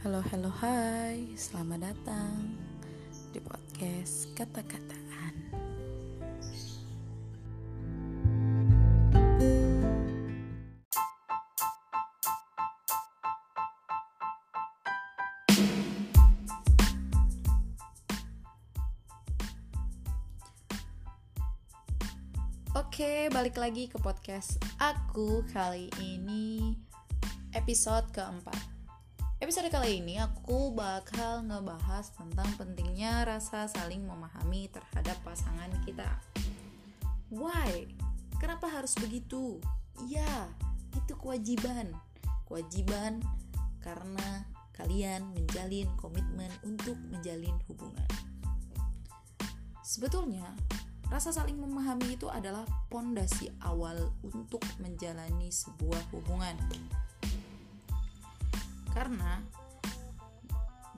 Halo, halo, hai, selamat datang di podcast kata-kataan. Oke, balik lagi ke podcast aku kali ini episode keempat. Episode kali ini aku bakal ngebahas tentang pentingnya rasa saling memahami terhadap pasangan kita. Why? Kenapa harus begitu? Ya, itu kewajiban. Kewajiban karena kalian menjalin komitmen untuk menjalin hubungan. Sebetulnya, rasa saling memahami itu adalah pondasi awal untuk menjalani sebuah hubungan. Karena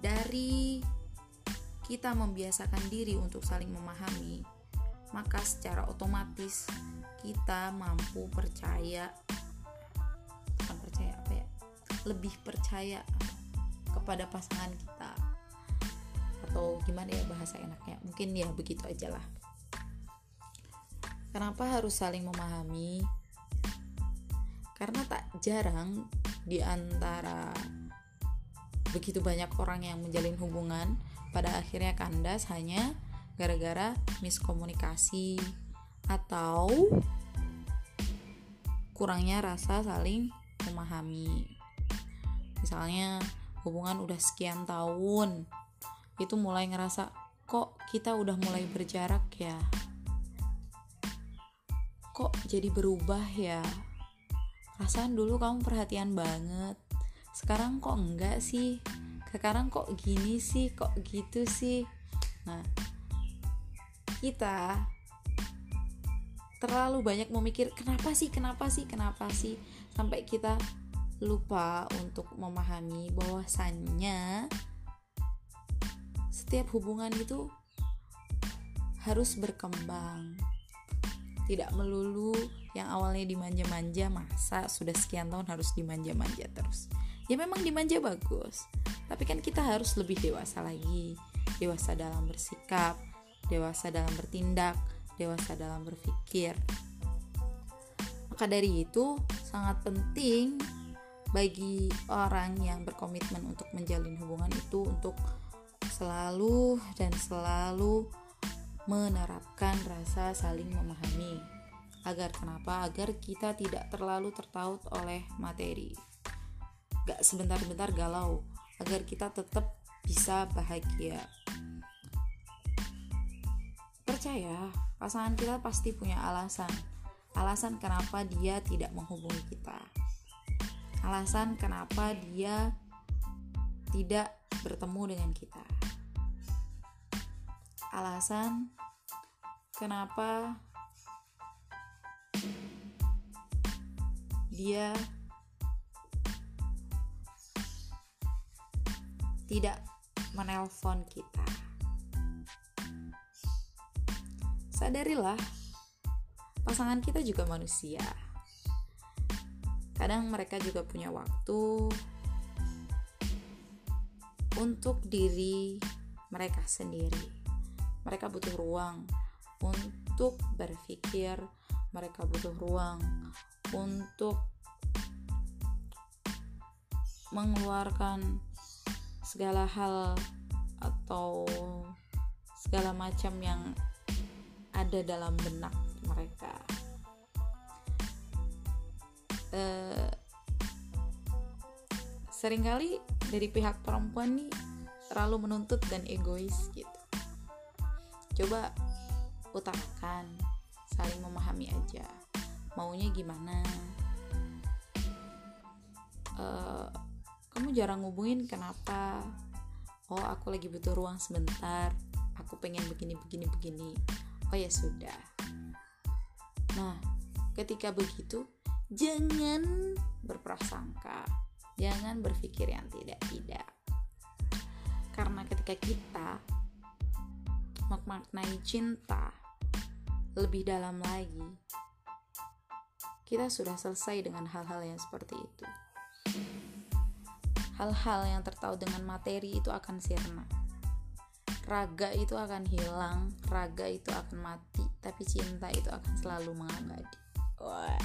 dari kita membiasakan diri untuk saling memahami, maka secara otomatis kita mampu percaya bukan percaya apa ya? Lebih percaya kepada pasangan kita. Atau gimana ya bahasa enaknya? Mungkin ya begitu aja lah. Kenapa harus saling memahami? Karena tak jarang di antara begitu banyak orang yang menjalin hubungan pada akhirnya kandas hanya gara-gara miskomunikasi atau kurangnya rasa saling memahami. Misalnya hubungan udah sekian tahun itu mulai ngerasa kok kita udah mulai berjarak ya? Kok jadi berubah ya? Perasaan dulu kamu perhatian banget sekarang kok enggak sih? Sekarang kok gini sih? Kok gitu sih? Nah kita terlalu banyak memikir kenapa sih? Kenapa sih? Kenapa sih? Sampai kita lupa untuk memahami bahwasannya setiap hubungan itu harus berkembang. Tidak melulu yang awalnya dimanja-manja masa sudah sekian tahun harus dimanja-manja terus ya memang dimanja bagus tapi kan kita harus lebih dewasa lagi dewasa dalam bersikap dewasa dalam bertindak dewasa dalam berpikir maka dari itu sangat penting bagi orang yang berkomitmen untuk menjalin hubungan itu untuk selalu dan selalu menerapkan rasa saling memahami. Agar kenapa? Agar kita tidak terlalu tertaut oleh materi. Gak sebentar-bentar galau, agar kita tetap bisa bahagia. Percaya, pasangan kita pasti punya alasan. Alasan kenapa dia tidak menghubungi kita. Alasan kenapa dia tidak bertemu dengan kita alasan kenapa dia tidak menelpon kita. Sadarilah, pasangan kita juga manusia. Kadang mereka juga punya waktu untuk diri mereka sendiri mereka butuh ruang untuk berpikir mereka butuh ruang untuk mengeluarkan segala hal atau segala macam yang ada dalam benak mereka. Uh, sering kali dari pihak perempuan nih terlalu menuntut dan egois gitu. Coba utamakan saling memahami aja maunya gimana? Uh, kamu jarang ngubungin kenapa? Oh aku lagi butuh ruang sebentar. Aku pengen begini begini begini. Oh ya sudah. Nah ketika begitu jangan berprasangka. Jangan berpikir yang tidak-tidak. Karena ketika kita memaknai cinta lebih dalam lagi, kita sudah selesai dengan hal-hal yang seperti itu. Hal-hal yang tertaut dengan materi itu akan sirna. Raga itu akan hilang raga itu akan mati tapi cinta itu akan selalu mengabadi. Wah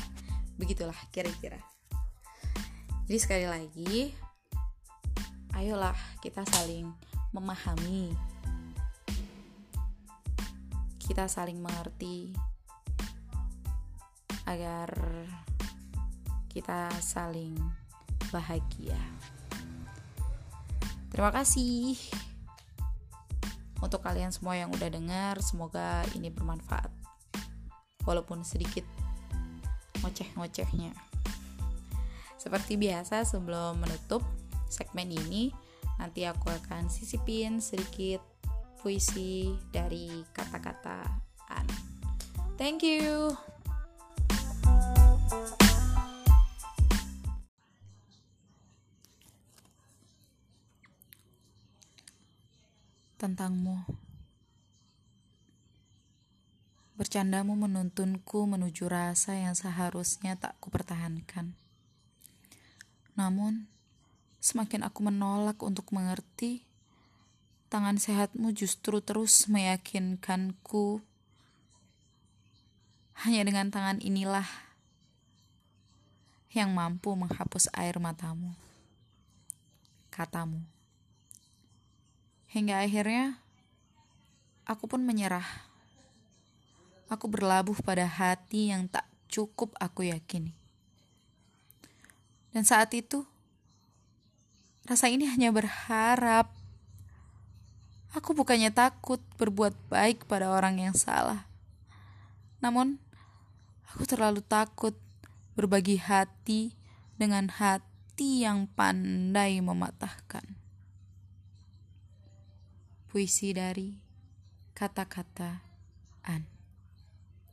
begitulah kira-kira. Jadi sekali lagi ayolah kita saling memahami. Kita saling mengerti agar kita saling bahagia terima kasih untuk kalian semua yang udah dengar, semoga ini bermanfaat. Walaupun sedikit ngoceh-ngocehnya. Seperti biasa sebelum menutup segmen ini, nanti aku akan sisipin sedikit puisi dari kata-kata An. Thank you. Tentangmu. Bercandamu menuntunku menuju rasa yang seharusnya tak kupertahankan. Namun, semakin aku menolak untuk mengerti, tangan sehatmu justru terus meyakinkanku. Hanya dengan tangan inilah yang mampu menghapus air matamu. Katamu. Hingga akhirnya aku pun menyerah. Aku berlabuh pada hati yang tak cukup aku yakini. Dan saat itu, rasa ini hanya berharap. Aku bukannya takut berbuat baik pada orang yang salah. Namun, aku terlalu takut berbagi hati dengan hati yang pandai mematahkan. Puisi dari kata-kata An.